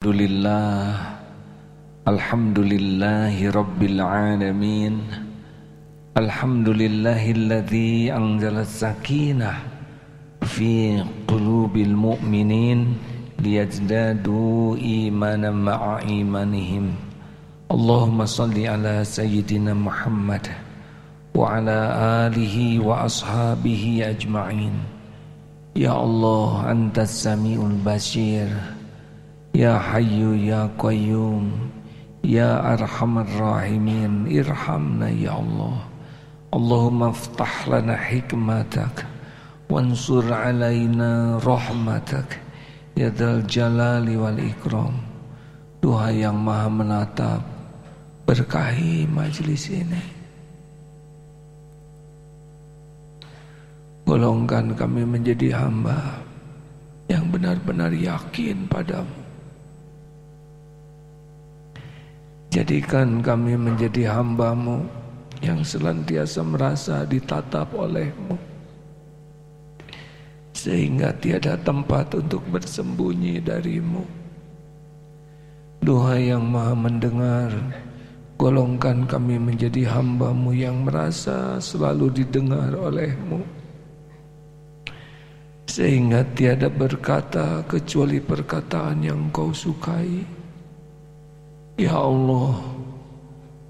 Alhamdulillah. Alhamdulillahi Rabbil Alamin. Alhamdulillahilladzi anzala sakinah Fi qulubil mu'minin Liyajdadu imanan ma'a imanihim. Allahumma salli ala Sayyidina Muhammad Wa ala alihi wa ashabihi ajma'in. Ya Allah, antas sami'ul basir Ya Hayyu Ya Qayyum Ya Arhamar Rahimin Irhamna Ya Allah. Allahumma aftah lana hikmatak Wansur alaina rahmatak Ya Dal Jalali wal Ikram. Tuhan yang maha menatap Berkahi majlis ini. Golongkan kami menjadi hamba Yang benar-benar yakin padamu Jadikan kami menjadi hambamu yang senantiasa merasa ditatap olehmu. Sehingga tiada tempat untuk bersembunyi darimu. Doa yang maha mendengar, golongkan kami menjadi hambamu yang merasa selalu didengar olehmu. Sehingga tiada berkata kecuali perkataan yang kau sukai. Ya Allah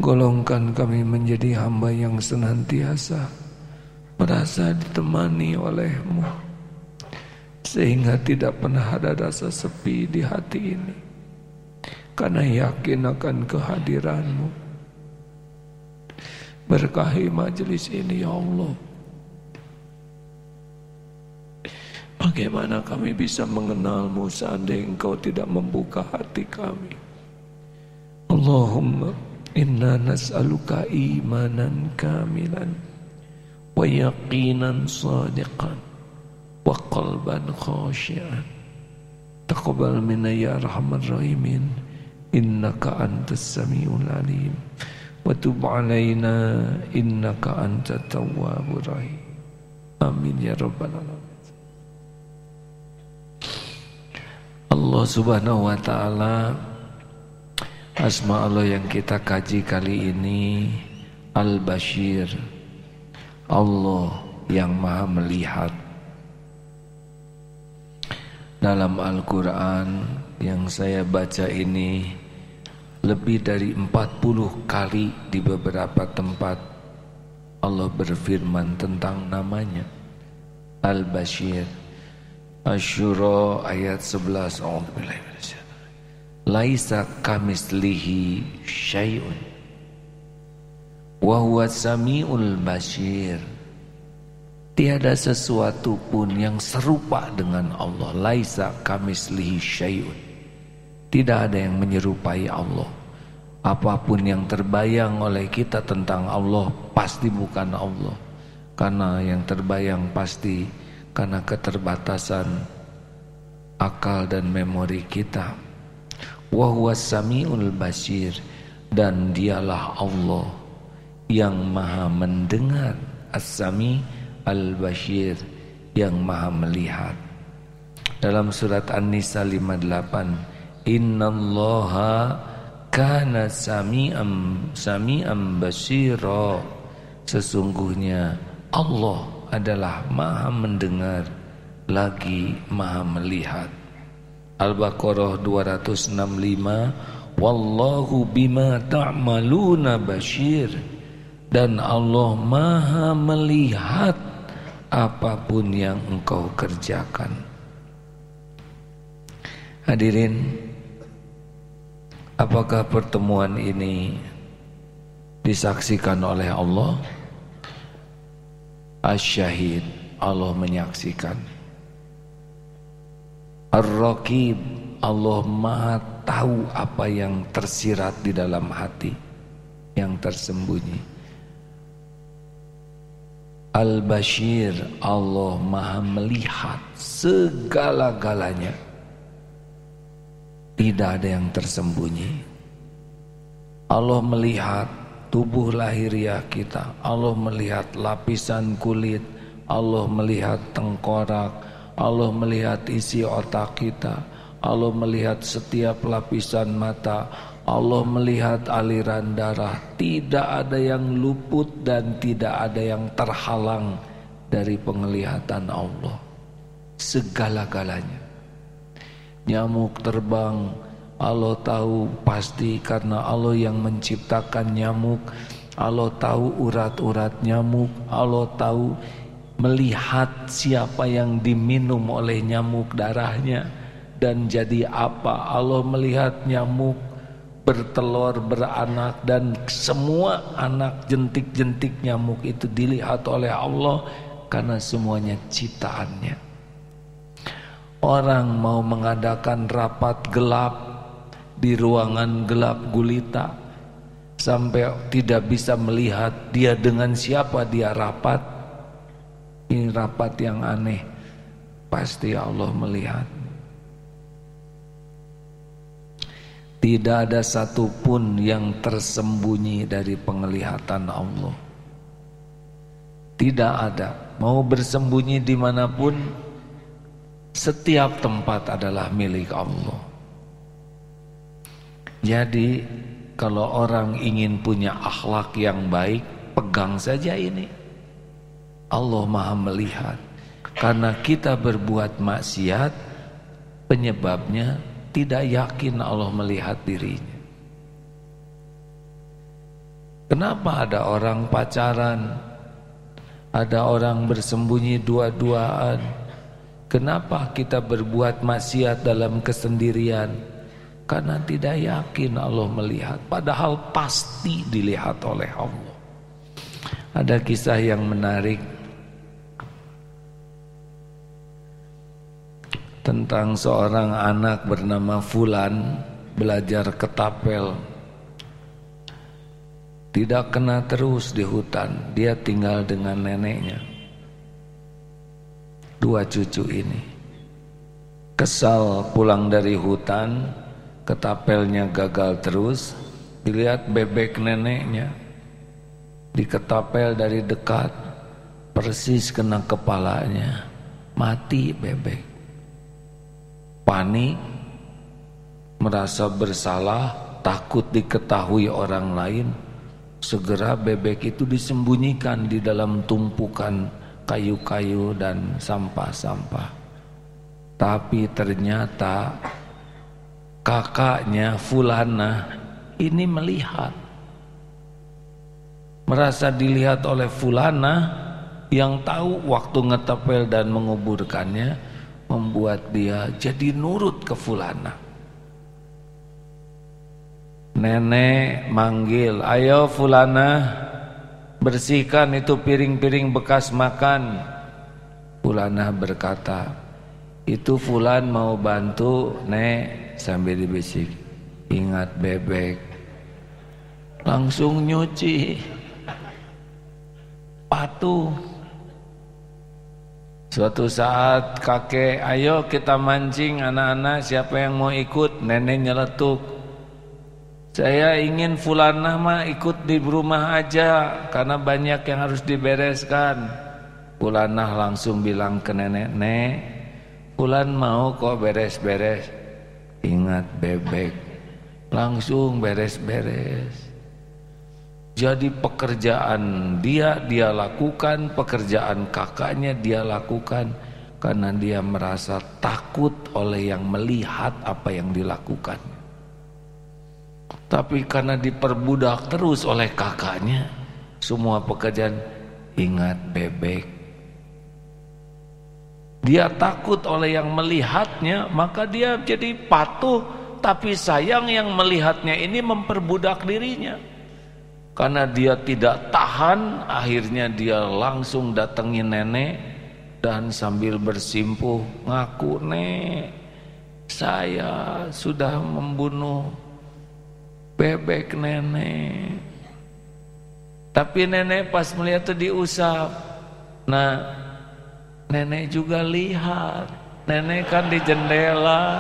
Golongkan kami menjadi hamba yang senantiasa Merasa ditemani olehmu Sehingga tidak pernah ada rasa sepi di hati ini Karena yakin akan kehadiranmu. Berkahi majelis ini ya Allah. Bagaimana kami bisa mengenalmu seandainya engkau tidak membuka hati kami Allahumma inna nas'aluka imanan kamilan wa yaqinan sadiqan wa qalban khashian taqabbal minna ya arhamar rahimin innaka antas samiul alim wa tub alaina innaka antat tawwabur rahim amin ya rabbal alamin Allah subhanahu wa ta'ala Asma Allah yang kita kaji kali ini Al-Bashir Allah yang maha melihat. Dalam Al-Quran yang saya baca ini Lebih dari 40 kali di beberapa tempat Allah berfirman tentang namanya Al-Bashir. Asyura ayat 11 Alhamdulillah laisa kamislihi syai'un. Wa huwa samiul basir. Tiada sesuatu pun yang serupa dengan Allah. Laisa kamislihi syai'un. Tidak ada yang menyerupai Allah. Apa pun yang terbayang oleh kita tentang Allah pasti bukan Allah. Karena yang terbayang pasti karena keterbatasan akal dan memori kita wa samiul basir. Dan dialah Allah yang maha mendengar as-sami al-bashir yang maha melihat. Dalam surat An-Nisa 58 innallaha kana sami'am sami'am basira. Sesungguhnya Allah adalah maha mendengar lagi maha melihat Al-Baqarah 265 Wallahu bima ta'maluna basyir dan Allah Maha melihat apa pun yang engkau kerjakan. Hadirin, apakah pertemuan ini disaksikan oleh Allah? Asyahid, Allah menyaksikan. Ar-Raqib Allah Maha tahu apa yang tersirat di dalam hati yang tersembunyi. Al-Bashir Allah Maha melihat segala-galanya. Tidak ada yang tersembunyi. Allah melihat tubuh lahiriah kita. Allah melihat lapisan kulit. Allah melihat tengkorak Allah melihat isi otak kita. Allah melihat setiap lapisan mata. Allah melihat aliran darah. Tidak ada yang luput dan tidak ada yang terhalang Dari penglihatan Allah. Segala-galanya. Nyamuk terbang. Allah tahu pasti karena Allah yang menciptakan nyamuk. Allah tahu urat-urat nyamuk. Allah tahu melihat siapa yang diminum oleh nyamuk darahnya dan jadi apa. Allah melihat nyamuk bertelur beranak dan semua anak jentik-jentik nyamuk itu dilihat oleh Allah karena semuanya ciptaannya. Orang mau mengadakan rapat gelap di ruangan gelap gulita sampai tidak bisa melihat dia dengan siapa dia rapat ini rapat yang aneh. Pasti Allah melihat. Tidak ada satupun yang tersembunyi dari penglihatan Allah. Tidak ada. Mau bersembunyi di mana pun setiap tempat adalah milik Allah. Jadi kalau orang ingin punya akhlak yang baik, pegang saja ini. Allah Maha melihat. Karena kita berbuat maksiat, penyebabnya tidak yakin Allah melihat dirinya. Kenapa ada orang pacaran? Ada orang bersembunyi dua-duaan? Kenapa kita berbuat maksiat dalam kesendirian? karena tidak yakin Allah melihat padahal pasti dilihat oleh Allah ada kisah yang menarik tentang seorang anak bernama Fulan belajar ketapel. Tidak kena terus di hutan dia tinggal dengan neneknya. Dua cucu ini. Kesal pulang dari hutan ketapelnya gagal terus dilihat bebek neneknya. Diketapel dari dekat persis kena kepalanya. Mati bebek panik merasa bersalah takut diketahui orang lain segera bebek itu disembunyikan di dalam tumpukan kayu-kayu dan sampah-sampah. Tapi ternyata kakaknya Fulana ini melihat. Merasa dilihat oleh Fulana yang tahu waktu ngetepel dan menguburkannya membuat dia jadi nurut ke Fulana. Nenek manggil ayo Fulana bersihkan itu piring-piring bekas makan. Fulana berkata itu Fulan mau bantu nek sambil dibisik. Ingat bebek. Langsung nyuci. Patuh suatu saat kakek ayo kita mancing anak-anak siapa yang mau ikut? Nenek nyeletuk saya ingin fulanah mah ikut di rumah aja karena banyak yang harus dibereskan. Fulanah langsung bilang ke nenek nek fulan mau kok beres-beres? Ingat bebek langsung beres-beres jadi pekerjaan dia dia lakukan. Pekerjaan kakaknya dia lakukan. Karena dia merasa takut oleh yang melihat apa yang dilakukan. Tapi karena diperbudak terus oleh kakaknya semua pekerjaan ingat bebek. Dia takut oleh yang melihatnya maka dia jadi patuh. Tapi sayang yang melihatnya ini memperbudak dirinya karena dia tidak tahan akhirnya dia langsung datangi nenek dan sambil bersimpuh ngaku nek saya sudah membunuh bebek nenek tapi nenek pas melihat itu diusap nah Nenek juga lihat. Nenek kan di jendela.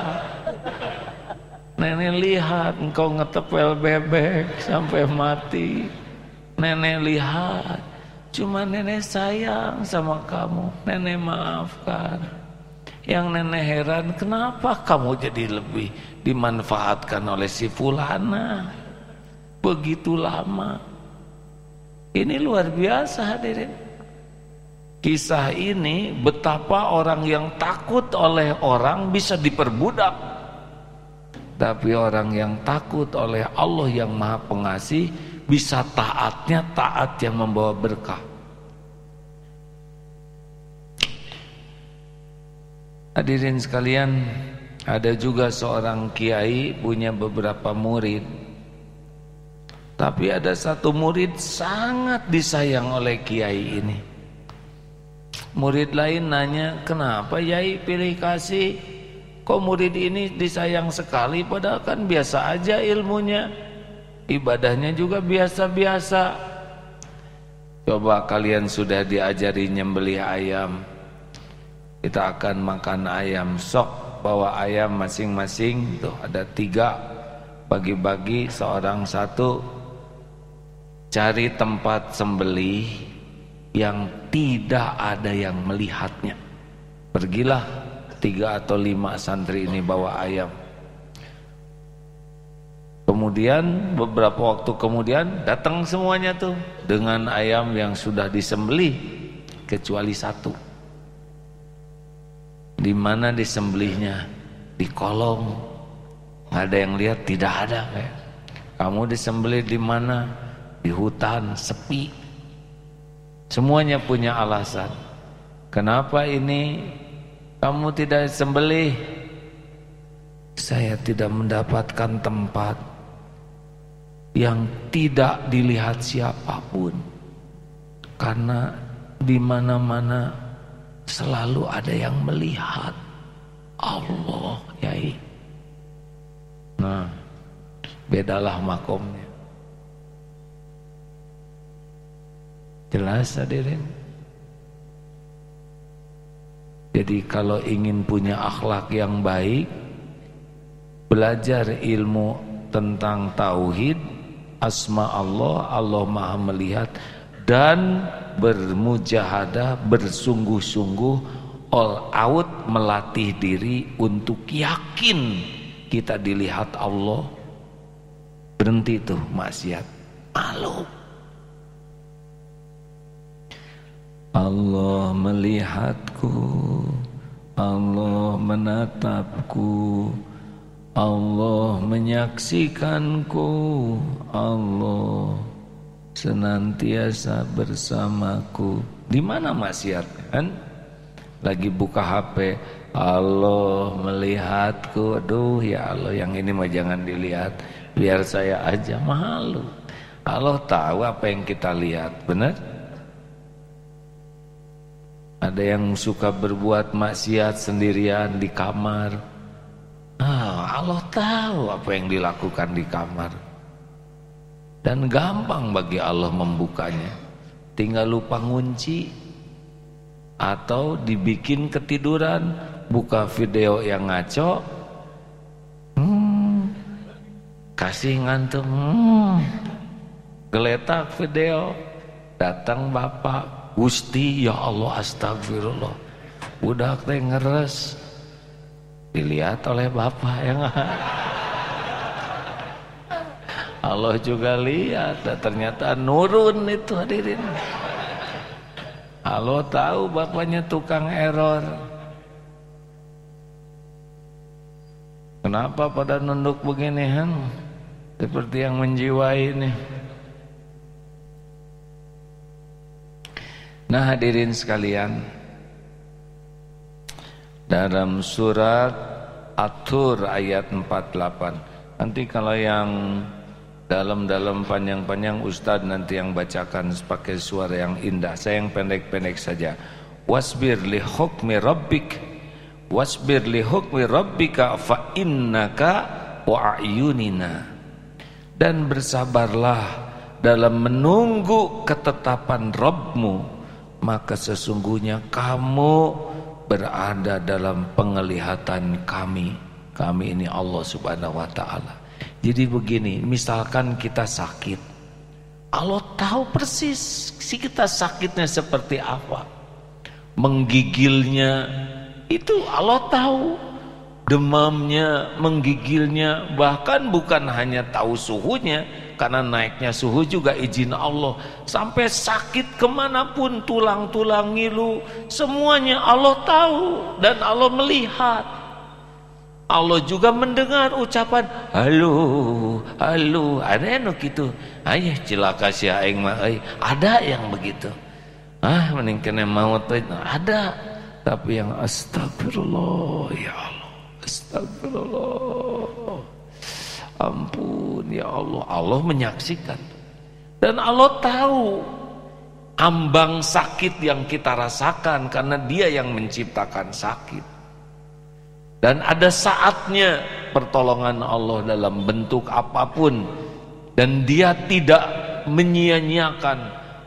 Nenek lihat engkau ngetepel bebek sampai mati. Nenek lihat. Cuma nenek sayang sama kamu. Nenek maafkan. Yang nenek heran, kenapa kamu jadi lebih dimanfaatkan oleh si fulana? Begitu lama. Ini luar biasa hadirin. Kisah ini betapa orang yang takut oleh orang bisa diperbudak. Tapi orang yang takut oleh Allah yang maha pengasih bisa taatnya taat yang membawa berkah. Hadirin sekalian, ada juga seorang kiai punya beberapa murid. Tapi ada satu murid sangat disayang oleh kiai ini. Murid lain nanya, "Kenapa Yai pilih kasih? Kok murid ini disayang sekali padahal kan biasa aja ilmunya. Ibadahnya juga biasa-biasa." Coba kalian sudah diajari nyembelih ayam. Kita akan makan ayam. Sok bawa ayam masing-masing. Tuh ada tiga. Bagi-bagi seorang satu. Cari tempat sembelih yang tidak ada yang melihatnya. Pergilah tiga atau lima santri ini bawa ayam kemudian beberapa waktu kemudian datang semuanya tuh dengan ayam yang sudah disembelih kecuali satu di mana disembelihnya? Di kolong. Nggak ada yang lihat, tidak ada. Kayak. Kamu disembelih di mana? Di hutan, sepi. Semuanya punya alasan. Kenapa ini kamu tidak sembelih? Saya tidak mendapatkan tempat yang tidak dilihat siapa pun. Karena di mana-mana selalu ada yang melihat Allah yai nah bedalah makomnya jelas hadirin jadi kalau ingin punya akhlak yang baik belajar ilmu tentang tauhid asma Allah Allah maha melihat dan bermujahadah bersungguh-sungguh all out melatih diri untuk yakin kita dilihat Allah. Berhenti tuh maksiat. Malu. Allah melihatku Allah menatapku Allah menyaksikanku Allah senantiasa bersamaku. Di mana maksiat kan? Lagi buka HP, Allah melihatku. Aduh ya Allah, yang ini mah jangan dilihat, biar saya aja malu. Allah tahu apa yang kita lihat, benar? Ada yang suka berbuat maksiat sendirian di kamar. Ah, Allah tahu apa yang dilakukan di kamar. Dan gampang bagi Allah membukanya. Tinggal lupa ngunci. Atau dibikin ketiduran buka video yang ngaco. Hmm, kasih ngantuk. Hmm, geletak video. Datang bapak Gusti ya Allah astagfirullah. Udah teh ngeres. Dilihat oleh bapak yang Allah juga lihat. Dan ternyata nurun itu hadirin. Allah tahu bapaknya tukang error. Kenapa pada nunduk begini han seperti yang menjiwai ini nah hadirin sekalian dalam surat Atur ayat 48 nanti kalau yang dalam-dalam panjang-panjang Ustadz nanti yang bacakan pakai suara yang indah. Saya yang pendek-pendek saja. Wasbir li hukmi rabbik wasbir li hukmi rabbika fa innaka wa ayunina. Dan bersabarlah dalam menunggu ketetapan Rabbmu maka sesungguhnya kamu berada dalam penglihatan kami kami ini Allah subhanahu wa ta'ala jadi begini, misalkan kita sakit. Allah tahu persis si kita sakitnya seperti apa. Menggigilnya Itu Allah tahu demamnya, menggigilnya, bahkan bukan hanya tahu suhunya, karena naiknya suhu juga izin Allah. Sampai sakit ke mana pun, tulang-tulang ngilu, semuanya Allah tahu dan Allah melihat. Allah juga mendengar ucapan halo, halo, ada yang gitu. Ayah cilaka si aing mah, ada yang begitu. Ah, mending kena maut ada. Tapi yang astagfirullah ya Allah. Astagfirullah. Ampun ya Allah. Allah menyaksikan. Dan Allah tahu ambang sakit yang kita rasakan karena dia yang menciptakan sakit. Dan ada saatnya pertolongan Allah dalam bentuk apa pun dan dia tidak menyia-nyiakan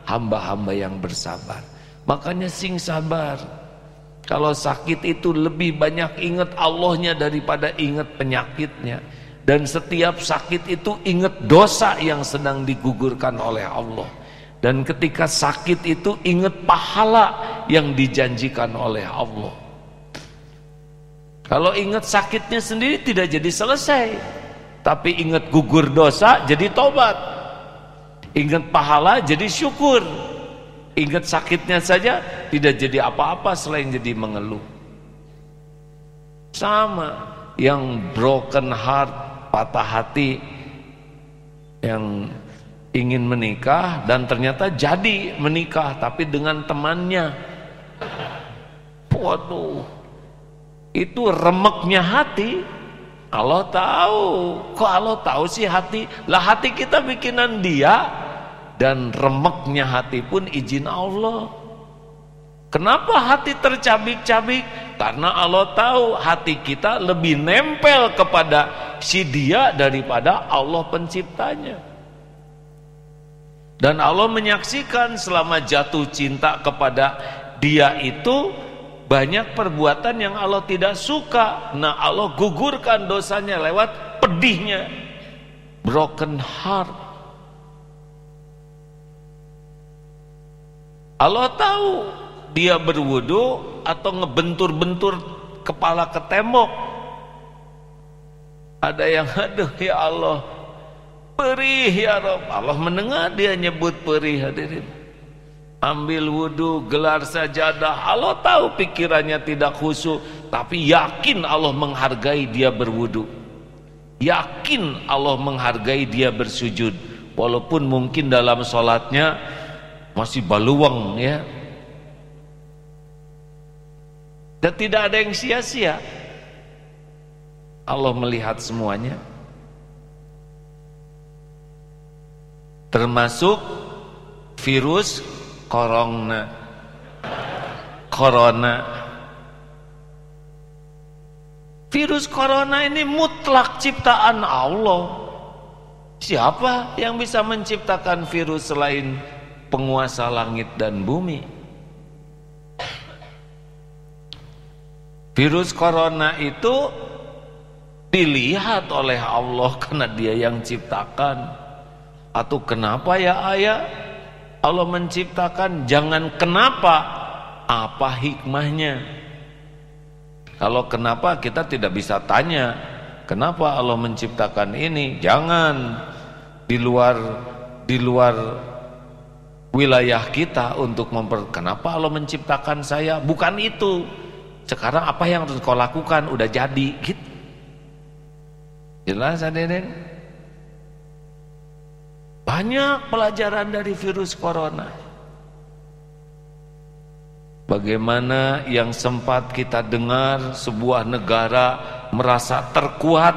hamba-hamba yang bersabar. Makanya sing sabar. Kalau sakit itu lebih banyak ingat Allahnya daripada ingat penyakitnya. Dan setiap sakit itu ingat dosa yang sedang digugurkan oleh Allah. Dan ketika sakit itu ingat pahala yang dijanjikan oleh Allah. Kalau ingat sakitnya sendiri tidak jadi selesai. Tapi ingat gugur dosa jadi tobat. Ingat pahala jadi syukur. Ingat sakitnya saja tidak jadi apa-apa selain jadi mengeluh. Sama yang broken heart, patah hati yang ingin menikah dan ternyata jadi menikah tapi dengan temannya. Waduh. Itu remeknya hati. Allah tahu. Kok Allah tahu sih hati? Lah hati kita bikinan dia dan remeknya hati pun izin Allah. Kenapa hati tercabik-cabik? Karena Allah tahu hati kita lebih nempel kepada si dia daripada Allah penciptanya. Dan Allah menyaksikan selama jatuh cinta kepada dia itu banyak perbuatan yang Allah tidak suka. Nah Allah gugurkan dosanya lewat pedihnya. Broken heart. Allah tahu dia berwudu atau ngebentur-bentur kepala ke tembok. Ada yang aduh ya Allah perih ya Rob. Allah mendengar dia nyebut perih hadirin. Ambil wudu, gelar sajadah. Allah tahu pikirannya tidak khusyuk, tapi yakin Allah menghargai dia berwudu. Yakin Allah menghargai dia bersujud. Walaupun mungkin dalam sholatnya masih baluang ya dan tidak ada yang sia-sia. Allah melihat semuanya. Termasuk virus corona. Corona. Virus corona ini mutlak ciptaan Allah. Siapa yang bisa menciptakan virus selain penguasa langit dan bumi. Virus corona itu dilihat oleh Allah karena dia yang ciptakan. Atau kenapa ya ayah? Allah menciptakan jangan kenapa, apa hikmahnya? Kalau kenapa kita tidak bisa tanya, kenapa Allah menciptakan ini? Jangan di luar di luar wilayah kita untuk memper kenapa Allah menciptakan saya bukan itu sekarang apa yang harus kau lakukan? Udah jadi gitu. Jelas hadirin banyak pelajaran dari virus corona. Bagaimana yang sempat kita dengar sebuah negara merasa terkuat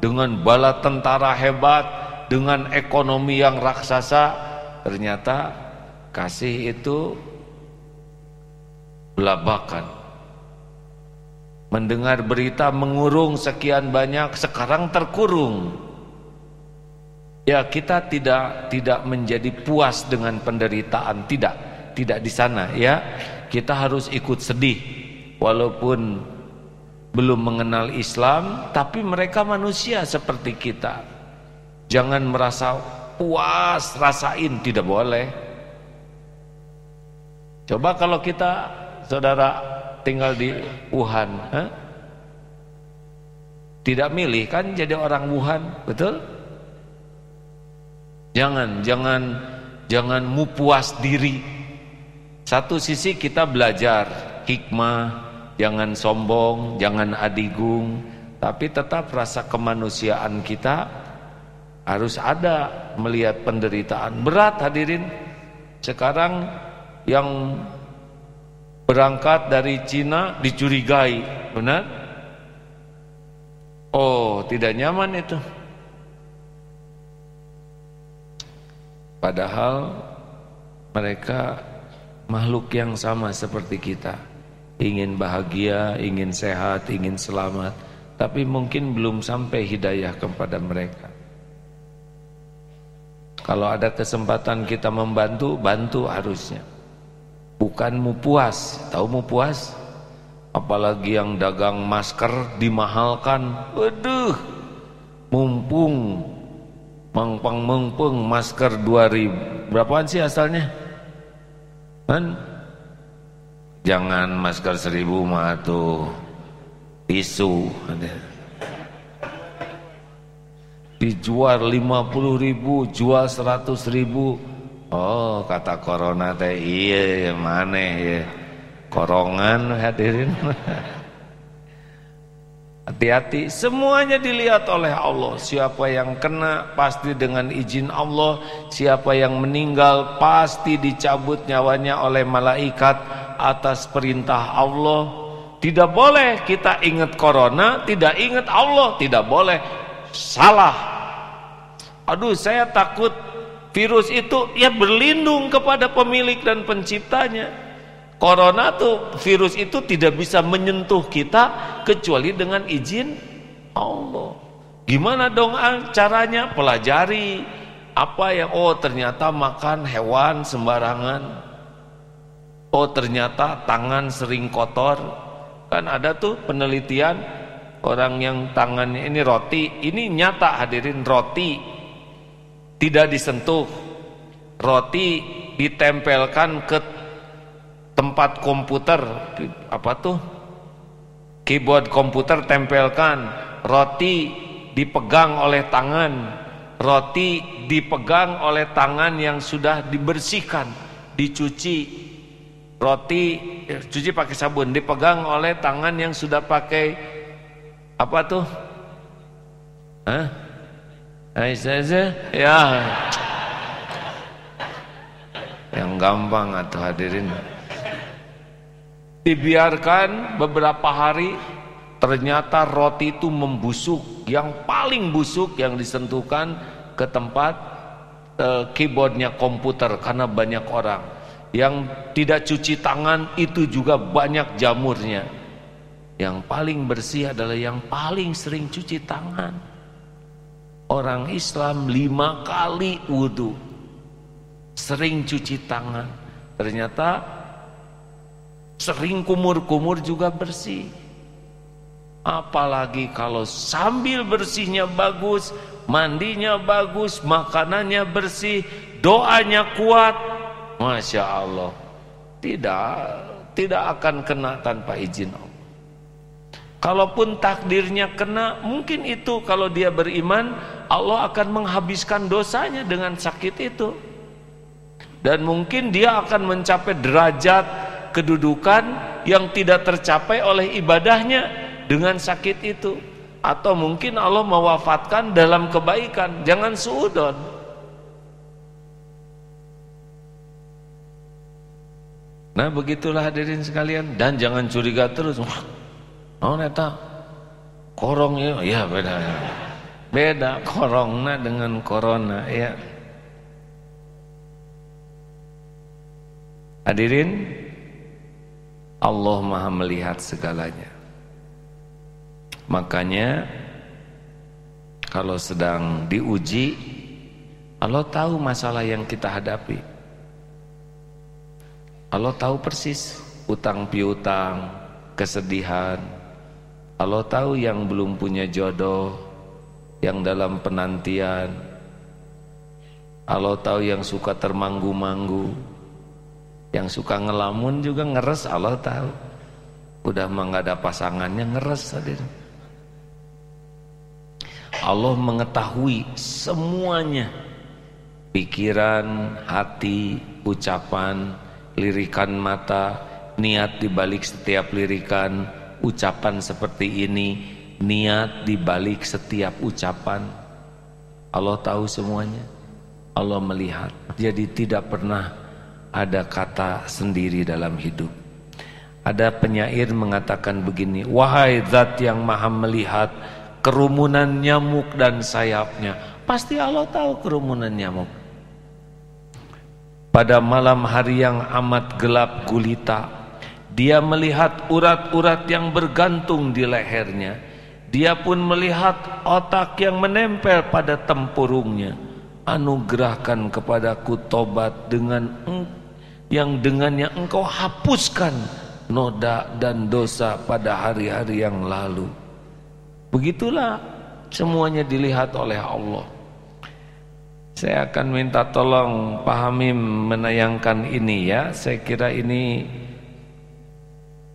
dengan bala tentara hebat dengan ekonomi yang raksasa ternyata kasih itu belabakan mendengar berita mengurung sekian banyak sekarang terkurung. Ya kita tidak tidak menjadi puas dengan penderitaan. Tidak tidak di sana ya. Kita harus ikut sedih. Walaupun belum mengenal Islam tapi mereka manusia seperti kita. Jangan merasa puas rasain tidak boleh. Coba kalau kita saudara tinggal di Wuhan. Hah? tidak milih kan jadi orang Wuhan betul? Jangan jangan jangan mu puas diri. Satu sisi kita belajar hikmah jangan sombong jangan adigung tapi tetap rasa kemanusiaan kita harus ada melihat penderitaan. Berat hadirin sekarang yang berangkat dari Cina dicurigai benar? Oh tidak nyaman itu. Padahal mereka makhluk yang sama seperti kita. Ingin bahagia, ingin sehat, ingin selamat tapi mungkin belum sampai hidayah kepada mereka. Kalau ada kesempatan kita membantu, bantu harusnya bukan mu puas tahu mu puas? Apalagi yang dagang masker dimahalkan. Waduh mumpung mangpang mengpeng masker 2000 berapaan sih asalnya? Kan? Jangan masker 1000 mah tuh tisu. Dijual 50 ribu jual 100 ribu Oh kata corona teh iya ya mana ya korongan hadirin. Hati-hati semuanya dilihat oleh Allah. Siapa yang kena pasti dengan izin Allah. Siapa yang meninggal pasti dicabut nyawanya oleh malaikat atas perintah Allah. Tidak boleh kita ingat corona tidak ingat Allah tidak boleh. Salah. Aduh saya takut Virus itu ya berlindung kepada pemilik dan penciptanya. Corona tuh virus itu tidak bisa menyentuh kita kecuali dengan izin Allah. Gimana dong ah, caranya? Pelajari apa yang oh ternyata makan hewan sembarangan. Oh ternyata tangan sering kotor. Kan ada tuh penelitian orang yang tangannya ini roti, ini nyata hadirin roti tidak disentuh. Roti ditempelkan ke tempat komputer apa tuh? Keyboard komputer tempelkan. Roti dipegang oleh tangan. Roti dipegang oleh tangan yang sudah dibersihkan dicuci. Roti ya, cuci pakai sabun dipegang oleh tangan yang sudah pakai apa tuh? Hah? Aisyah ya. Yang gampang atau hadirin. Dibiarkan beberapa hari ternyata roti itu membusuk. Yang paling busuk yang disentuhkan ke tempat uh, keyboardnya komputer karena banyak orang. Yang tidak cuci tangan itu juga banyak jamurnya. Yang paling bersih adalah yang paling sering cuci tangan orang Islam lima kali wudhu sering cuci tangan. Ternyata sering kumur-kumur juga bersih. Apalagi kalau sambil bersihnya bagus mandinya bagus makanannya bersih doanya kuat Masya Allah. Tidak tidak akan kena tanpa izin Allah Kalaupun takdirnya kena, mungkin itu kalau dia beriman, Allah akan menghabiskan dosanya dengan sakit itu. Dan mungkin dia akan mencapai derajat kedudukan yang tidak tercapai oleh ibadahnya dengan sakit itu. Atau mungkin Allah mewafatkan dalam kebaikan, jangan suudon. Nah begitulah hadirin sekalian dan jangan curiga terus. Oh neta korong ya, ya beda. Beda korongna dengan corona ya. Hadirin Allah Maha melihat segalanya. Makanya kalau sedang diuji Allah tahu masalah yang kita hadapi. Allah tahu persis utang piutang, kesedihan, Allah tahu yang belum punya jodoh Yang dalam penantian. Allah tahu yang suka termanggu-manggu Yang suka ngelamun juga ngeres Allah tahu. Udah mah nggak ada pasangannya ngeres hadir. Allah mengetahui semuanya. Pikiran, hati, ucapan, lirikan mata, niat dibalik setiap lirikan, ucapan seperti ini, niat dibalik setiap ucapan. Allah tahu semuanya. Allah melihat. Jadi tidak pernah ada kata sendiri dalam hidup. Ada penyair mengatakan begini, wahai zat yang maha melihat kerumunan nyamuk dan sayapnya. Pasti Allah tahu kerumunan nyamuk pada malam hari yang amat gelap gulita dia melihat urat-urat yang bergantung di lehernya. Dia pun melihat otak yang menempel pada tempurungnya. Anugerahkan kepadaku tobat dengan yang dengannya engkau hapuskan noda dan dosa pada hari-hari yang lalu. Begitulah semuanya dilihat oleh Allah. Saya akan minta tolong pahami menayangkan ini ya. Saya kira ini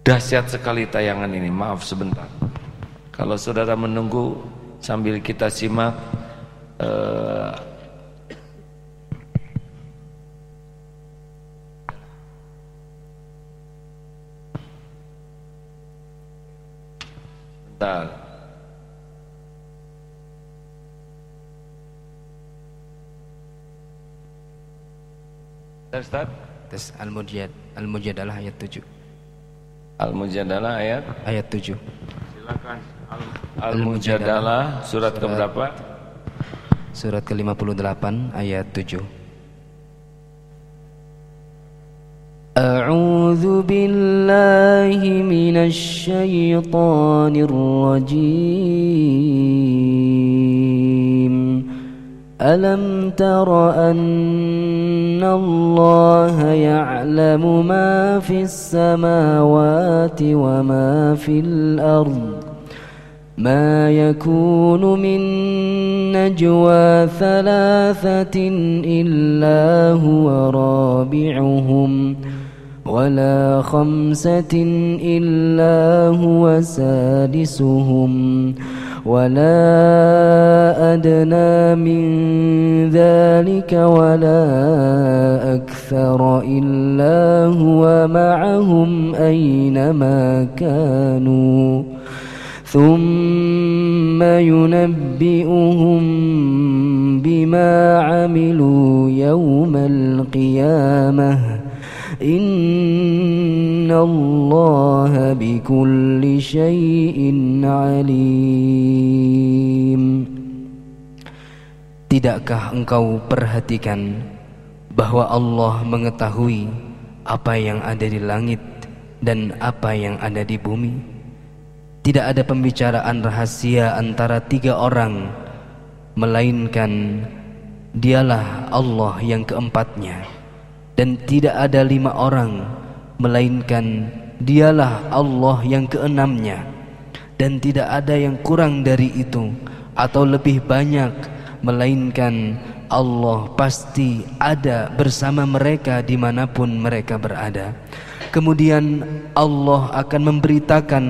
dahsyat sekali tayangan ini. Maaf sebentar. Kalau saudara menunggu sambil kita simak uh, Bentar. Ustaz? Tes Al-Mujad Al-Mujadalah ayat 7. Al-Mujadalah ayat ayat 7. Silakan. Al-Mujadalah surat, surat ke berapa? Surat ke-58 ayat 7. A'udzu billahi minasy syaithanir rajim. ألم تر أن الله يعلم ما في السماوات وما في الأرض؟ ما يكون من نجوى ثلاثة إلا هو رابعهم. ولا خمسة إلا هو سادسهم ولا أدنى من ذلك ولا أكثر إلا هو معهم أينما كانوا. ثم ينبئهم بما عملوا يوم القيامة. Inna Allah bikulli syai'in alim. Tidakkah engkau perhatikan bahwa Allah mengetahui apa yang ada di langit dan apa yang ada di bumi? Tidak ada pembicaraan rahasia antara tiga orang Melainkan dialah Allah yang keempatnya dan tidak ada lima orang melainkan dialah Allah yang keenamnya. Dan tidak ada yang kurang dari itu atau lebih banyak melainkan Allah pasti ada bersama mereka di mana pun mereka berada. Kemudian Allah akan memberitakan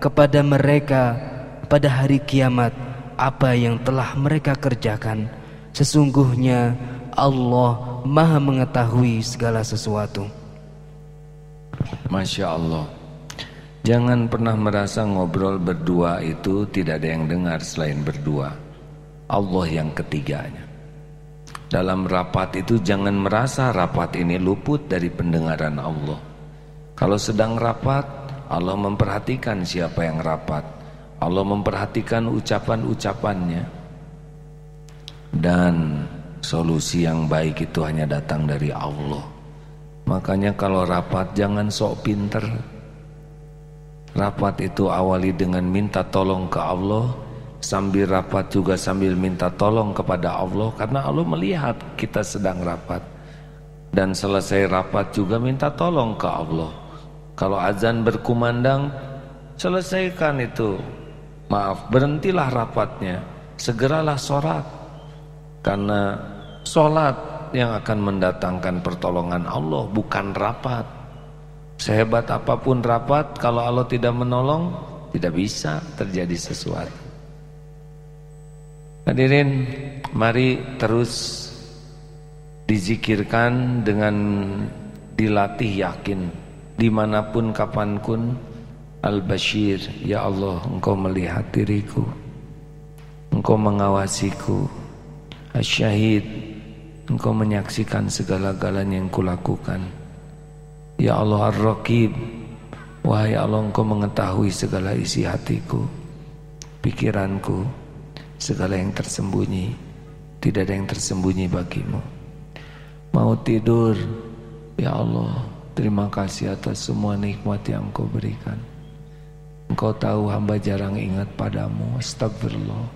kepada mereka pada hari kiamat apa yang telah mereka kerjakan. Sesungguhnya Allah maha mengetahui segala sesuatu. Masya Allah. Jangan pernah merasa ngobrol berdua itu tidak ada yang dengar selain berdua. Allah yang ketiganya. Dalam rapat itu jangan merasa rapat ini luput dari pendengaran Allah. Kalau sedang rapat Allah memperhatikan siapa yang rapat. Allah memperhatikan ucapan-ucapannya. Dan Solusi yang baik itu hanya datang dari Allah. Makanya kalau rapat jangan sok pinter. Rapat itu awali dengan minta tolong ke Allah. Sambil rapat juga sambil minta tolong kepada Allah. Karena Allah melihat kita sedang rapat. Dan selesai rapat juga minta tolong ke Allah. Kalau azan berkumandang, selesaikan itu. Maaf, berhentilah rapatnya. Segeralah sholat. Karena Sholat yang akan mendatangkan pertolongan Allah bukan rapat. Sehebat apa pun rapat kalau Allah tidak menolong tidak bisa terjadi sesuatu. Hadirin, mari terus dizikirkan dengan dilatih yakin di mana pun kapan pun. Al-Bashir Ya Allah engkau melihat diriku Engkau mengawasiku. Asyahid Engkau menyaksikan segala-galanya yang kulakukan. Ya Allah Ar-Raqib Wahai Allah engkau mengetahui segala isi hatiku Pikiranku Segala yang tersembunyi. Tidak ada yang tersembunyi bagimu. Mau tidur Ya Allah Terima kasih atas semua nikmat yang kau berikan. Engkau tahu hamba jarang ingat padamu Astagfirullah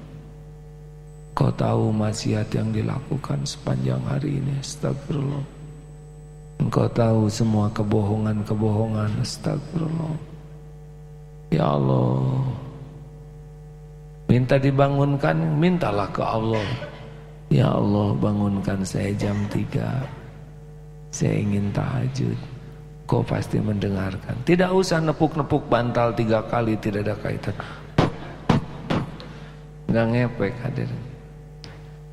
Kau tahu maksiat yang dilakukan sepanjang hari ini Astagfirullah. Engkau tahu semua kebohongan-kebohongan Astagfirullah. Ya Allah. Minta dibangunkan Mintalah ke Allah. Ya Allah bangunkan saya jam 3 Saya ingin tahajud. Kau pasti mendengarkan. Tidak usah nepuk-nepuk bantal tiga kali Tidak ada kaitan. Nggak ngepek hadir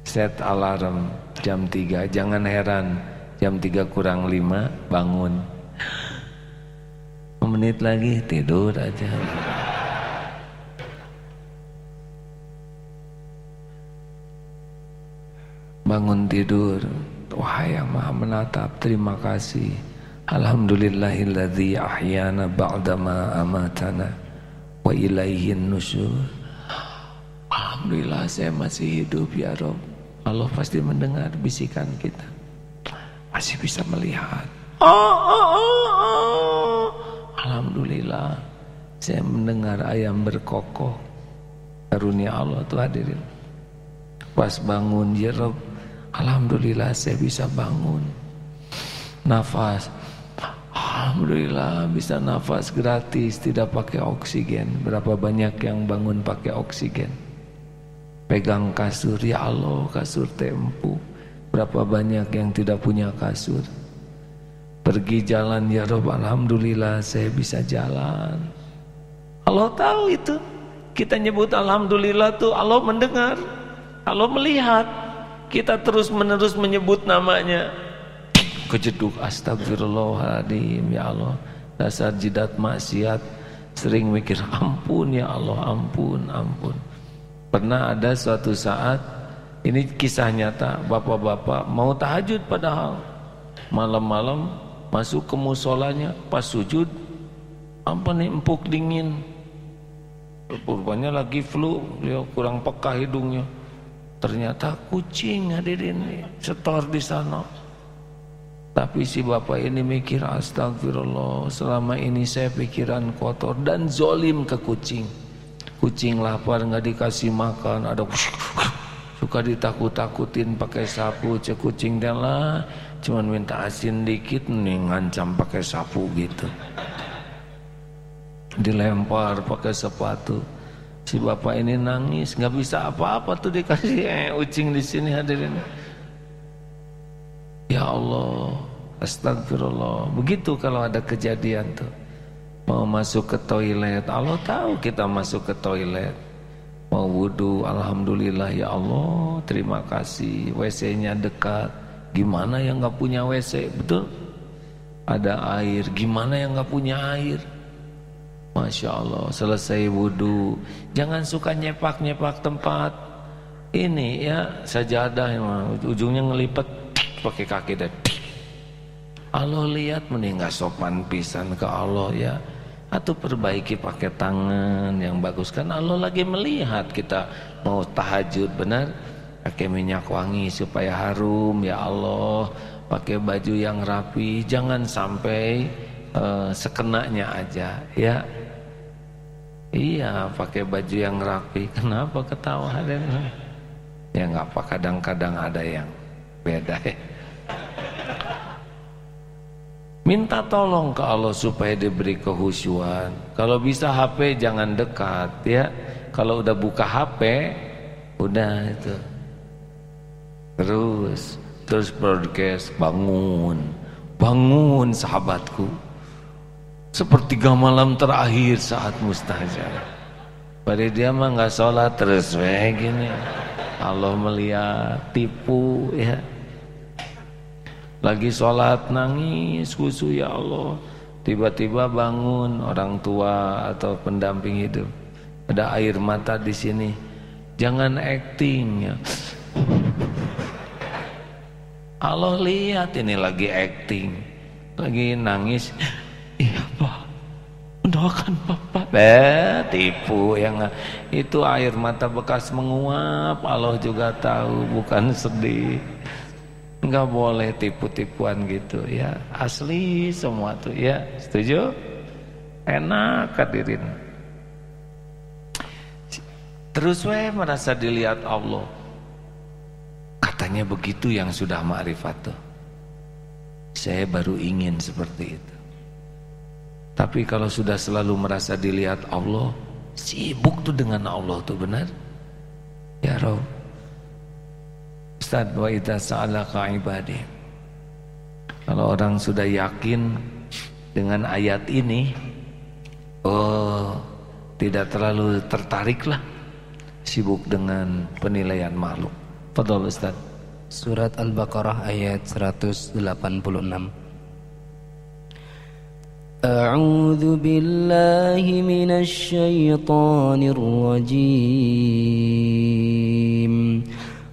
Set alarm jam 3 Jangan heran Jam 3 kurang 5 bangun. Menit lagi tidur aja. Bangun tidur. Wahai yang maha menatap Terima kasih. Alhamdulillahilladzi ahyana ba'dama amatana Wa ilaihin nusyur. Alhamdulillah saya masih hidup ya Rob Allah pasti mendengar bisikan kita masih bisa melihat. Oh, oh, oh, oh. Alhamdulillah saya mendengar ayam berkokok. Karunia Allah tuh hadirin. Pas bangun ya Rob, Alhamdulillah saya bisa bangun. Nafas. Alhamdulillah bisa nafas gratis, tidak pakai oksigen. Berapa banyak yang bangun pakai oksigen. Pegang kasur, ya Allah kasur tempu Berapa banyak yang tidak punya kasur? Pergi jalan ya Rob Alhamdulillah saya bisa jalan. Allah tahu itu. Kita nyebut Alhamdulillah tuh Allah mendengar Allah melihat. Kita terus menerus menyebut namanya. Kejeduk astagfirullahaladzim ya Allah. Dasar jidat maksiat Sering mikir ampun ya Allah ampun ampun Pernah ada suatu saat ini kisah nyata bapak-bapak mau tahajud padahal. Malam-malam masuk ke musolanya pas sujud apa nih empuk dingin. Rupanya lagi flu dia kurang peka hidungnya. Ternyata kucing hadirin setor di sana. Tapi si bapak ini mikir astagfirullah selama ini saya pikiran kotor dan zolim ke kucing kucing lapar nggak dikasih makan ada suka ditakut-takutin pakai sapu cek kucing lah cuman minta asin dikit nih ngancam pakai sapu gitu. Dilempar pakai sepatu. Si bapak ini nangis nggak bisa apa-apa tuh dikasih eh, ucing di sini hadirin. Ya Allah astagfirullah. Begitu kalau ada kejadian tuh mau masuk ke toilet? Allah tahu kita masuk ke toilet. Mau wudhu Alhamdulillah ya Allah terima kasih. WC-nya dekat. Gimana yang gak punya WC betul? Ada air. Gimana yang gak punya air? Masya Allah selesai wudhu jangan suka nyepak-nyepak tempat. Ini ya sajadah ujungnya ngelipet pakai kaki deh Allah lihat mending gak sopan pisan ke Allah ya atau perbaiki pakai tangan yang bagus. Kan Allah lagi melihat kita mau tahajud benar? Pakai minyak wangi supaya harum ya Allah. Pakai baju yang rapi. Jangan sampai uh, sekenanya aja ya. Iya pakai baju yang rapi. Kenapa ketawa ya nggak apa kadang-kadang ada yang beda ya Minta tolong ke Allah supaya diberi kehusuan. Kalau bisa HP jangan dekat ya. Kalau udah buka HP, udah itu. Terus, terus broadcast bangun. Bangun sahabatku. sepertiga malam terakhir saat mustajab pada dia mah nggak sholat terus weh gini Allah melihat tipu ya lagi sholat nangis khusu ya Allah. Tiba-tiba bangun orang tua atau pendamping hidup. Ada air mata di sini. Jangan acting ya. Allah lihat ini lagi acting. Lagi nangis. Iya pak. Mendoakan bapak. Eh tipu yang Itu air mata bekas menguap. Allah juga tahu bukan sedih Enggak boleh tipu-tipuan gitu ya Asli semua tuh ya Setuju? Enak hadirin Terus we merasa dilihat Allah Katanya begitu yang sudah ma'rifat tuh Saya baru ingin seperti itu tapi kalau sudah selalu merasa dilihat Allah, sibuk tuh dengan Allah tuh benar. Ya Rob. Ustaz wa idza sa'alaka ibadi. Kalau orang sudah yakin dengan ayat ini, oh, tidak terlalu tertariklah sibuk dengan penilaian makhluk. Fadhol Ustaz. Surat Al-Baqarah ayat 186. أعوذ بالله من الشيطان الرجيم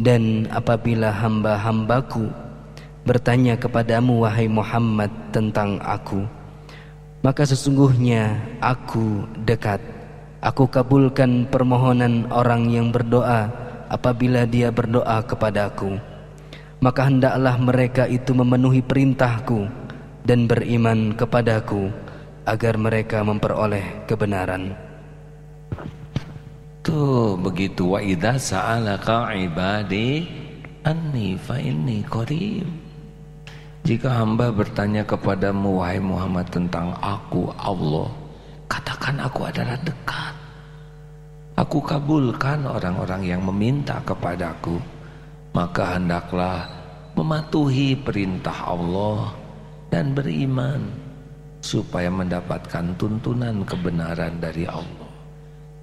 Dan apabila hamba-hambaku bertanya kepadamu wahai Muhammad tentang aku maka sesungguhnya aku dekat aku kabulkan permohonan orang yang berdoa apabila dia berdoa kepadaku maka hendaklah mereka itu memenuhi perintahku dan beriman kepadaku agar mereka memperoleh kebenaran. Tuh begitu wa idza sa'alaka ibadi anni fa inni qarib. Jika hamba bertanya kepadamu wahai Muhammad tentang aku Allah, katakan aku adalah dekat. Aku kabulkan orang-orang yang meminta kepadaku maka hendaklah mematuhi perintah Allah dan beriman supaya mendapatkan tuntunan kebenaran dari Allah.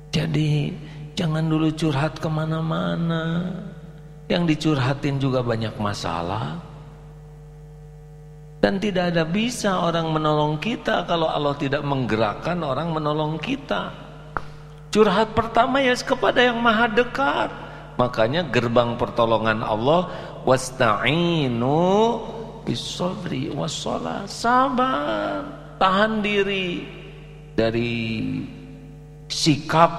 Jadi jangan dulu curhat ke mana-mana. Yang dicurhatin juga banyak masalah. Dan tidak ada bisa orang menolong kita kalau Allah tidak menggerakkan orang menolong kita. Curhat pertama ya kepada yang maha dekat. Makanya gerbang pertolongan Allah wasta'inu bisabri wassalah. Sabar, tahan diri dari sikap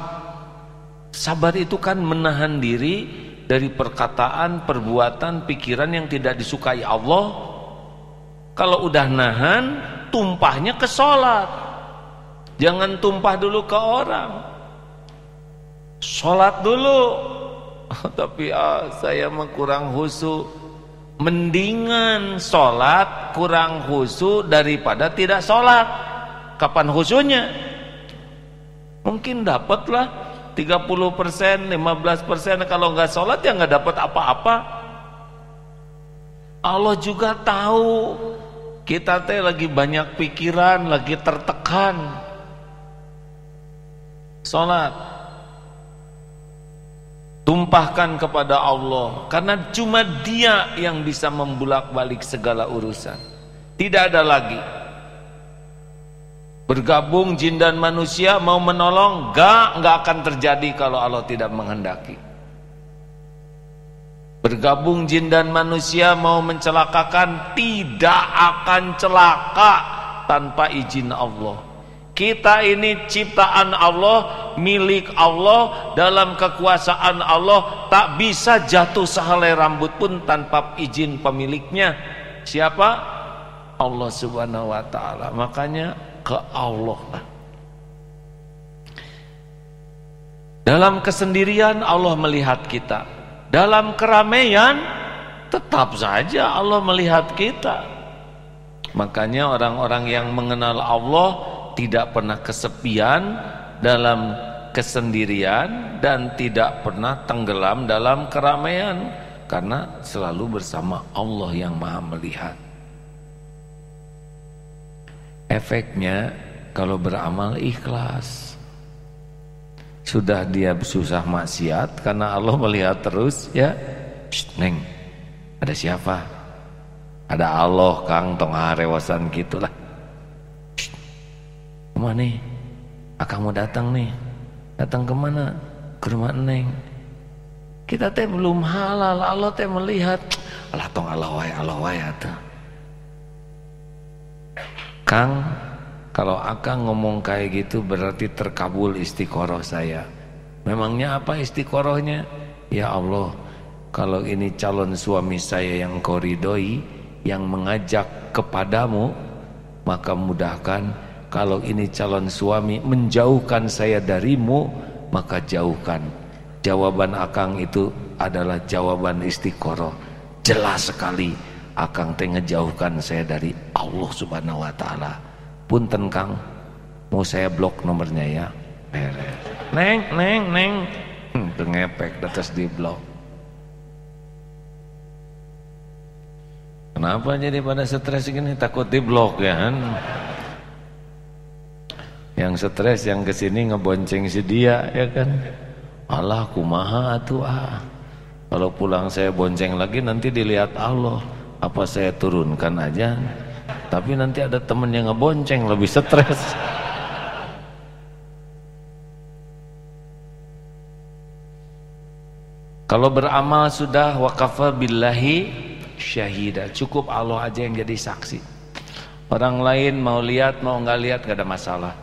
sabar itu kan menahan diri dari perkataan, perbuatan, pikiran yang tidak disukai Allah. Kalau udah nahan, tumpahnya ke sholat. Jangan tumpah dulu ke orang. Sholat dulu, tapi ah, saya mah kurang husu mendingan sholat kurang husu daripada tidak sholat kapan husunya mungkin dapatlah 30% 15% kalau nggak sholat ya nggak dapat apa-apa. Allah juga tahu. Kita teh lagi banyak pikiran lagi tertekan. Sholat. Tumpahkan kepada Allah. Karena cuma dia yang bisa membulak-balik segala urusan. Tidak ada lagi bergabung jin dan manusia mau menolong gak gak akan terjadi kalau Allah tidak menghendaki bergabung jin dan manusia mau mencelakakan tidak akan celaka tanpa izin Allah kita ini ciptaan Allah, milik Allah, dalam kekuasaan Allah, tak bisa jatuh sehelai rambut pun tanpa izin pemiliknya. Siapa? Allah Subhanahu wa taala. Makanya ke Allah lah. Dalam kesendirian Allah melihat kita. Dalam keramaian tetap saja Allah melihat kita. Makanya orang-orang yang mengenal Allah tidak pernah kesepian dalam kesendirian dan tidak pernah tenggelam dalam keramaian karena selalu bersama Allah yang Maha melihat. Efeknya kalau beramal ikhlas. Sudah dia susah maksiat karena Allah melihat terus ya. Psst, neng, ada siapa? Ada Allah Kang tong rewasan gitulah. Ke mana nih? Akang mau datang nih. Datang ke mana? Ke rumah Neng. Kita teh belum halal, Allah teh melihat. Allah tong Allah wae, Allah wae atuh. Kang, kalau Akang ngomong kayak gitu berarti terkabul istiqoroh saya. Memangnya apa istiqorohnya? Ya Allah, kalau ini calon suami saya yang kau ridhoi, yang mengajak kepadamu, maka mudahkan. Kalau ini calon suami menjauhkan saya darimu, maka jauhkan. Jawaban Akang itu adalah jawaban istiqoroh. Jelas sekali Akang teh ngejauhkan saya dari Allah Subhanahu wa taala. Punten Kang, mau saya blok nomornya ya. Beres. Neng, neng, neng. Hmm, ngepek di blok. Kenapa jadi pada stres gini takut di blok ya kan? Yang stres yang ke sini ngebonceng si dia ya kan? Allah kumaha atuh ah. Kalau pulang saya bonceng lagi nanti dilihat Allah apa saya turunkan aja? Tapi nanti ada temen yang ngebonceng lebih stres. Kalau beramal sudah waqafa billahi syahida. Cukup Allah aja yang jadi saksi. Orang lain mau lihat mau nggak lihat gak ada masalah.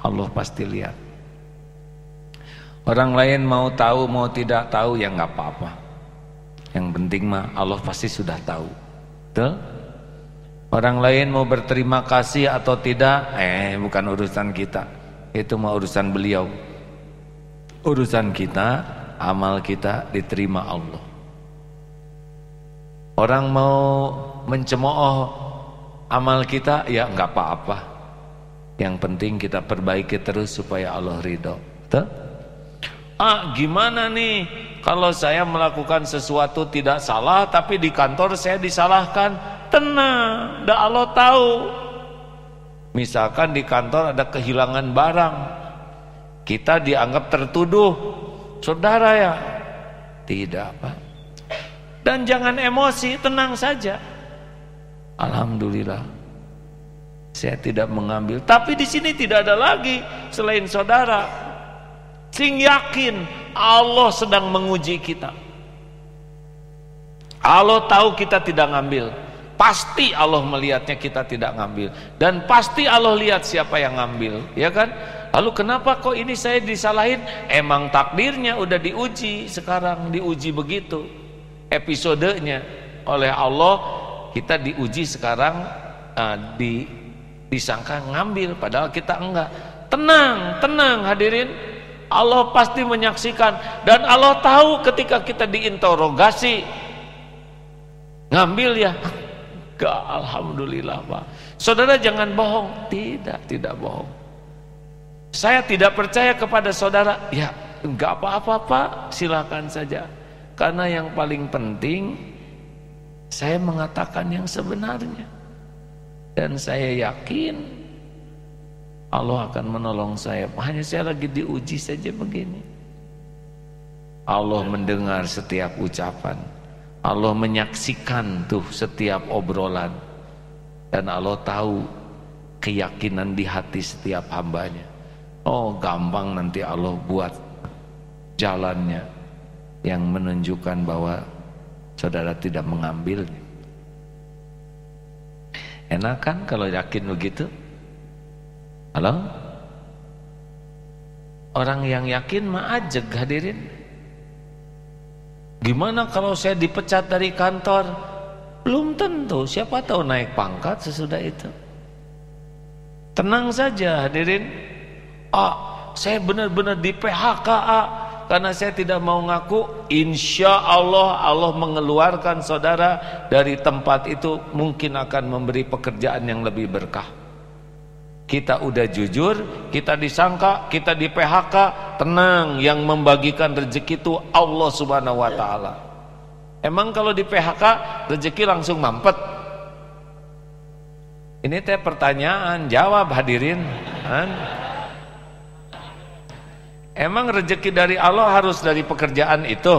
Allah pasti lihat. Orang lain mau tahu mau tidak tahu ya nggak apa-apa. Yang penting mah Allah pasti sudah tahu Betul? Orang lain mau berterima kasih atau tidak, eh bukan urusan kita. Itu mau urusan beliau. Urusan kita, amal kita diterima Allah. Orang mau mencemooh amal kita, ya nggak apa-apa. Yang penting kita perbaiki terus supaya Allah ridho. Betul? Ah, gimana nih? Kalau saya melakukan sesuatu tidak salah tapi di kantor saya disalahkan, tenang, dah Allah tahu. Misalkan di kantor ada kehilangan barang, kita dianggap tertuduh, saudara ya? Tidak, Pak. Dan jangan emosi, tenang saja. Alhamdulillah. Saya tidak mengambil, tapi di sini tidak ada lagi selain saudara. Sing yakin Allah sedang menguji kita. Allah tahu kita tidak ngambil. Pasti Allah melihatnya kita tidak ngambil dan pasti Allah lihat siapa yang ngambil, ya kan? Lalu kenapa kok ini saya disalahin? Emang takdirnya udah diuji sekarang, diuji begitu. Episodenya oleh Allah kita diuji sekarang uh, di disangka ngambil padahal kita enggak. Tenang, tenang hadirin. Allah pasti menyaksikan. Dan Allah tahu ketika kita diinterogasi. Ngambil ya. Gak, Alhamdulillah Pak. Saudara jangan bohong. Tidak, tidak bohong. Saya tidak percaya kepada saudara. Ya, enggak apa-apa Pak. Silakan saja. Karena yang paling penting Saya mengatakan yang sebenarnya. Dan saya yakin Allah akan menolong saya. Hanya saya lagi diuji saja begini. Allah mendengar setiap ucapan. Allah menyaksikan tuh setiap obrolan. Dan Allah tahu keyakinan di hati setiap hambanya. Oh gampang nanti Allah buat jalannya yang menunjukkan bahwa saudara tidak mengambilnya. Enak kan kalau yakin begitu? Halo? Orang yang yakin mah ajeg hadirin. Gimana kalau saya dipecat dari kantor? Belum tentu, siapa tahu naik pangkat sesudah itu. Tenang saja hadirin. Ah, saya benar-benar di PHK ah, karena saya tidak mau ngaku. Insya Allah Allah mengeluarkan saudara dari tempat itu mungkin akan memberi pekerjaan yang lebih berkah. Kita udah jujur, kita disangka, kita di PHK, tenang. Yang membagikan rezeki itu Allah Subhanahu Wa Taala. Emang kalau di PHK rezeki langsung mampet? Ini teh pertanyaan, jawab hadirin. Kan? Emang rezeki dari Allah harus dari pekerjaan itu?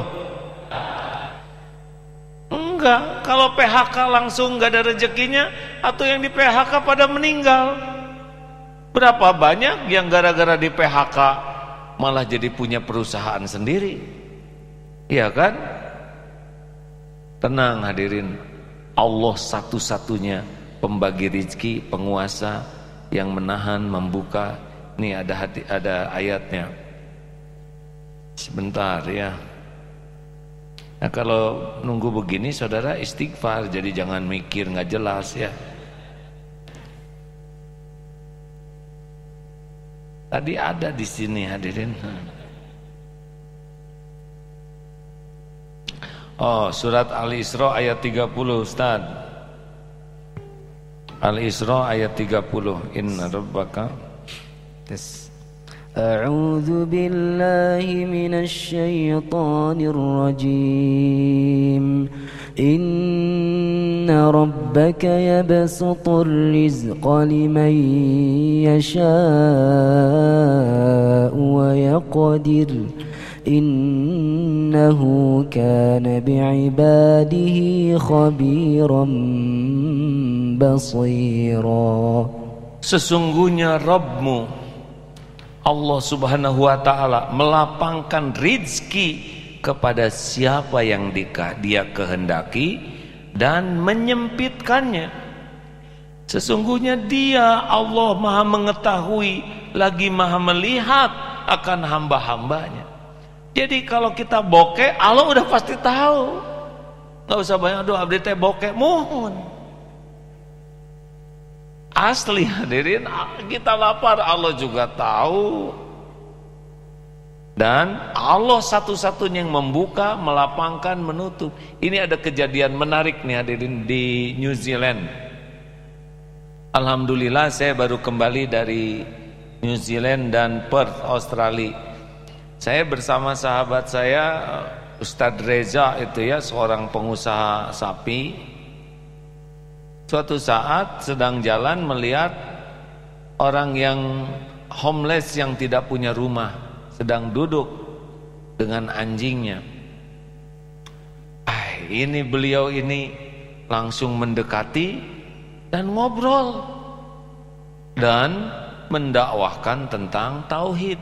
Enggak, kalau PHK langsung enggak ada rezekinya atau yang di PHK pada meninggal. Berapa banyak yang gara-gara di PHK malah jadi punya perusahaan sendiri? Iya kan? Tenang hadirin, Allah satu-satunya pembagi rizki, penguasa yang menahan, membuka. Ini ada hati, ada ayatnya. Sebentar ya. Nah kalau nunggu begini saudara istighfar, jadi jangan mikir nggak jelas ya. Tadi ada di sini hadirin. Oh, surat Al-Isra ayat 30, Ustaz. Al-Isra ayat 30. Inna rabbaka tes. A'udzu billahi minasy syaithanir rajim. إن ربك يبسط الرزق لمن يشاء ويقدر إنه كان بعباده خبيرا بصيرا Sesungguhnya Rabbmu Allah subhanahu wa ta'ala melapangkan rizki kepada siapa yang dia kehendaki dan menyempitkannya. Sesungguhnya dia Allah maha mengetahui lagi maha melihat akan hamba-hambanya. Jadi kalau kita bokeh Allah udah pasti tahu. Gak usah banyak doa abdi teh bokeh mohon. Asli hadirin kita lapar Allah juga tahu dan Allah satu-satunya yang membuka, melapangkan, menutup. Ini ada kejadian menarik nih hadirin di New Zealand. Alhamdulillah saya baru kembali dari New Zealand dan Perth, Australia. Saya bersama sahabat saya Ustadz Reza itu ya seorang pengusaha sapi Suatu saat sedang jalan melihat orang yang homeless yang tidak punya rumah sedang duduk dengan anjingnya. Ah, ini beliau ini langsung mendekati dan ngobrol dan mendakwahkan tentang tauhid.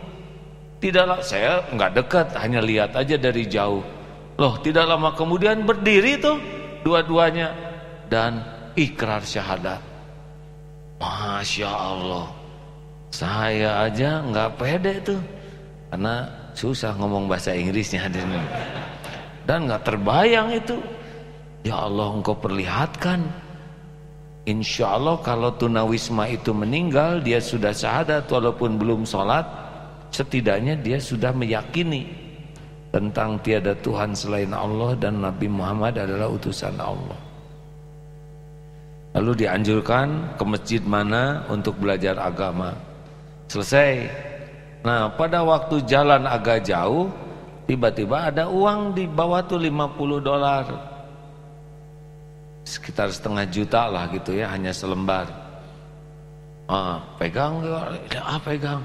Tidaklah saya nggak dekat, hanya lihat aja dari jauh. Loh, tidak lama kemudian berdiri tuh dua-duanya dan ikrar syahadat. Masya Allah, saya aja nggak pede tuh, karena susah ngomong bahasa Inggrisnya hadirin. Dan nggak terbayang itu. Ya Allah engkau perlihatkan Insya Allah kalau tunawisma itu meninggal Dia sudah syahadat walaupun belum sholat Setidaknya dia sudah meyakini Tentang tiada Tuhan selain Allah Dan Nabi Muhammad adalah utusan Allah Lalu dianjurkan ke masjid mana untuk belajar agama. Selesai. Nah, pada waktu jalan agak jauh, tiba-tiba ada uang di bawah tuh 50 dolar. Sekitar setengah juta lah gitu ya, hanya selembar. Ah, pegang, ah pegang.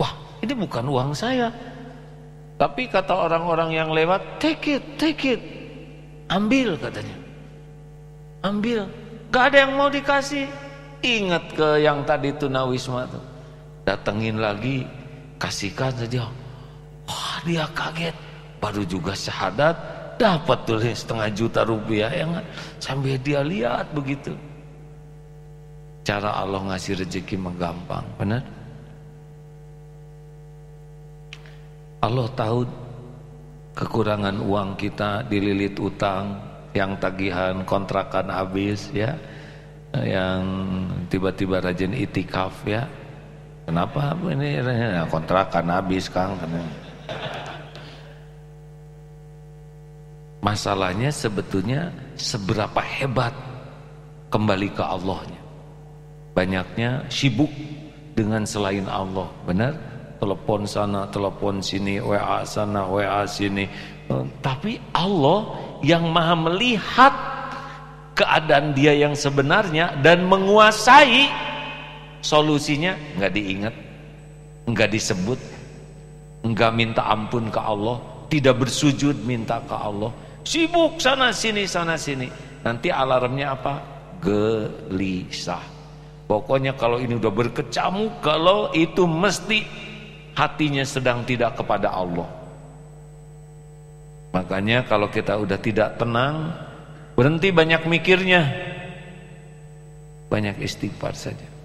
Wah, ini bukan uang saya. Tapi kata orang-orang yang lewat, take it, take it. Ambil katanya. Ambil. Gak ada yang mau dikasih. Ingat ke yang tadi tunawisma tuh. Datengin lagi, kasihkan saja. Wah dia kaget. Baru juga syahadat, dapat tuh setengah juta rupiah. Ya kan? Sambil dia lihat begitu. Cara Allah ngasih rezeki menggampang, benar? Allah tahu kekurangan uang kita dililit utang, yang tagihan kontrakan habis ya yang tiba-tiba rajin itikaf ya kenapa? Ini? Ya, kontrakan habis kang. Masalahnya sebetulnya seberapa hebat kembali ke Allahnya. Banyaknya sibuk dengan selain Allah benar? Telepon sana telepon sini WA sana WA sini. Eh, tapi Allah yang maha melihat keadaan dia yang sebenarnya dan menguasai solusinya nggak diingat nggak disebut nggak minta ampun ke Allah tidak bersujud minta ke Allah. Sibuk sana sini sana sini. Nanti alarmnya apa? Gelisah. Pokoknya kalau ini udah berkecamuk kalau itu mesti hatinya sedang tidak kepada Allah. Makanya kalau kita udah tidak tenang Berhenti banyak mikirnya. Banyak istighfar saja.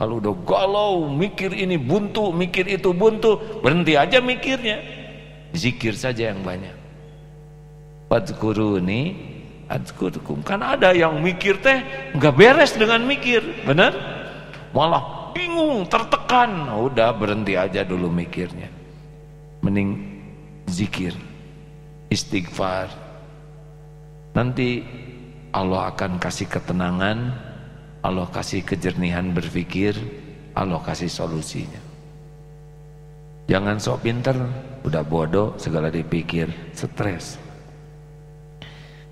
Kalau udah galau, mikir ini buntu, mikir itu buntu, berhenti aja mikirnya. Zikir saja yang banyak. Fadkuruni adzkurkum. Kan ada yang mikir teh nggak beres dengan mikir, benar? Malah bingung, tertekan. Udah berhenti aja dulu mikirnya. Mending zikir, istighfar, Nanti Allah akan kasih ketenangan, Allah kasih kejernihan berpikir, Allah kasih solusinya. Jangan sok pinter, udah bodoh, segala dipikir, stres.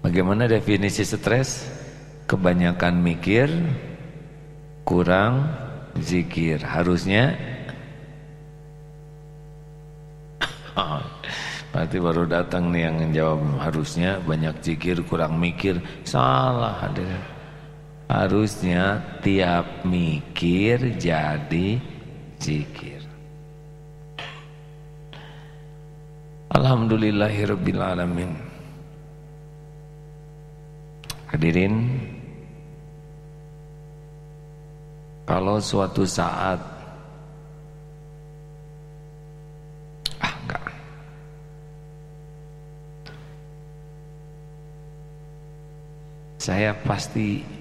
Bagaimana definisi stres? Kebanyakan mikir, kurang zikir. Harusnya Berarti baru datang nih yang jawab harusnya banyak zikir kurang mikir salah ada harusnya tiap mikir jadi zikir. Alhamdulillahirabbil alamin Hadirin kalau suatu saat Saya pasti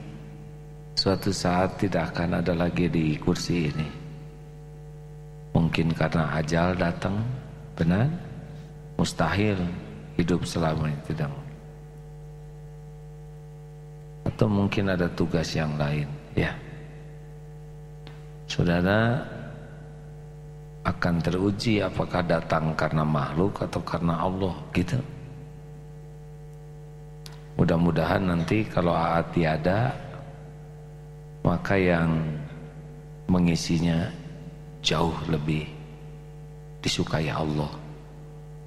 suatu saat tidak akan ada lagi di kursi ini. Mungkin karena ajal datang, benar? Mustahil hidup selama ini tidak. Atau mungkin ada tugas yang lain, ya. Saudara akan teruji apakah datang karena makhluk atau karena Allah, gitu. Mudah-mudahan nanti kalau AA tiada Maka yang mengisinya jauh lebih disukai Allah.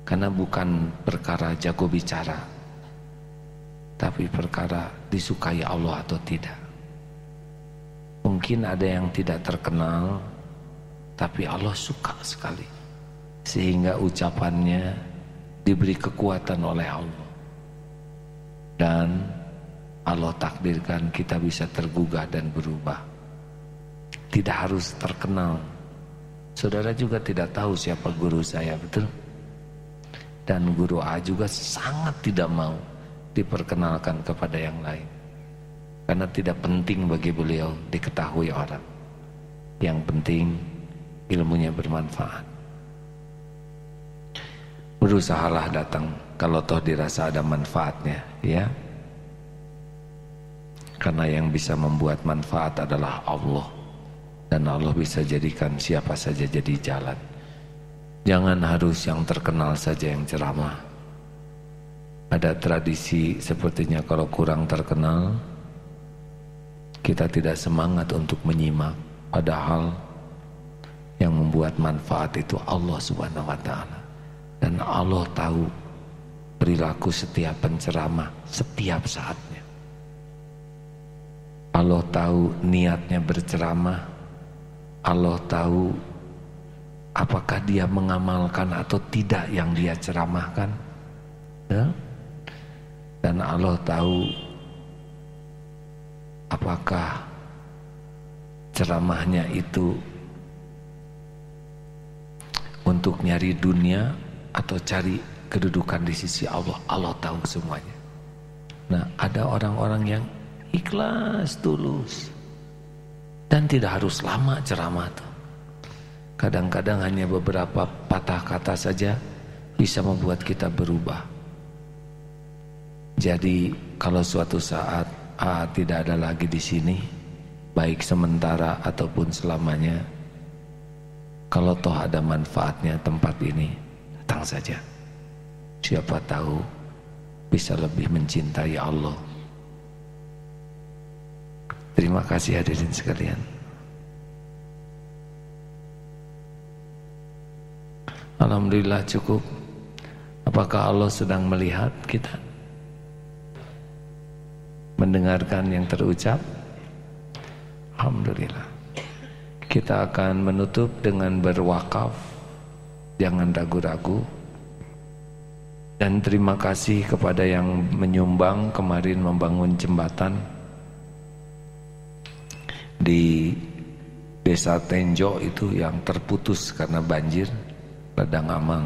Karena bukan perkara jago bicara Tapi perkara disukai Allah atau tidak. Mungkin ada yang tidak terkenal Tapi Allah suka sekali. Sehingga ucapannya diberi kekuatan oleh Allah. Dan Allah takdirkan kita bisa tergugah dan berubah. Tidak harus terkenal. Saudara juga tidak tahu siapa guru saya, betul? Dan guru A juga sangat tidak mau diperkenalkan kepada yang lain. Karena tidak penting bagi beliau diketahui orang. Yang penting ilmunya bermanfaat. Berusahalah datang kalau toh dirasa ada manfaatnya ya karena yang bisa membuat manfaat adalah Allah. Dan Allah bisa jadikan siapa saja jadi jalan. Jangan harus yang terkenal saja yang ceramah. Ada tradisi sepertinya kalau kurang terkenal kita tidak semangat untuk menyimak. Padahal yang membuat manfaat itu Allah subhanahu wa ta'ala. Dan Allah tahu perilaku setiap penceramah setiap saatnya. Allah tahu niatnya berceramah. Allah tahu apakah dia mengamalkan atau tidak yang dia ceramahkan. Ya? Dan Allah tahu apakah ceramahnya itu untuk nyari dunia atau cari kedudukan di sisi Allah Allah tahu semuanya nah ada orang-orang yang ikhlas tulus. Dan tidak harus lama ceramah tuh. Kadang-kadang hanya beberapa patah kata saja bisa membuat kita berubah. Jadi kalau suatu saat A tidak ada lagi di sini baik sementara ataupun selamanya kalau toh ada manfaatnya tempat ini datang saja. Siapa tahu bisa lebih mencintai Allah Terima kasih hadirin sekalian. Alhamdulillah cukup. Apakah Allah sedang melihat kita? Mendengarkan yang terucap? Alhamdulillah. Kita akan menutup dengan berwakaf. Jangan ragu-ragu. Dan terima kasih kepada yang menyumbang kemarin membangun jembatan di desa Tenjo itu yang terputus karena banjir ladang amang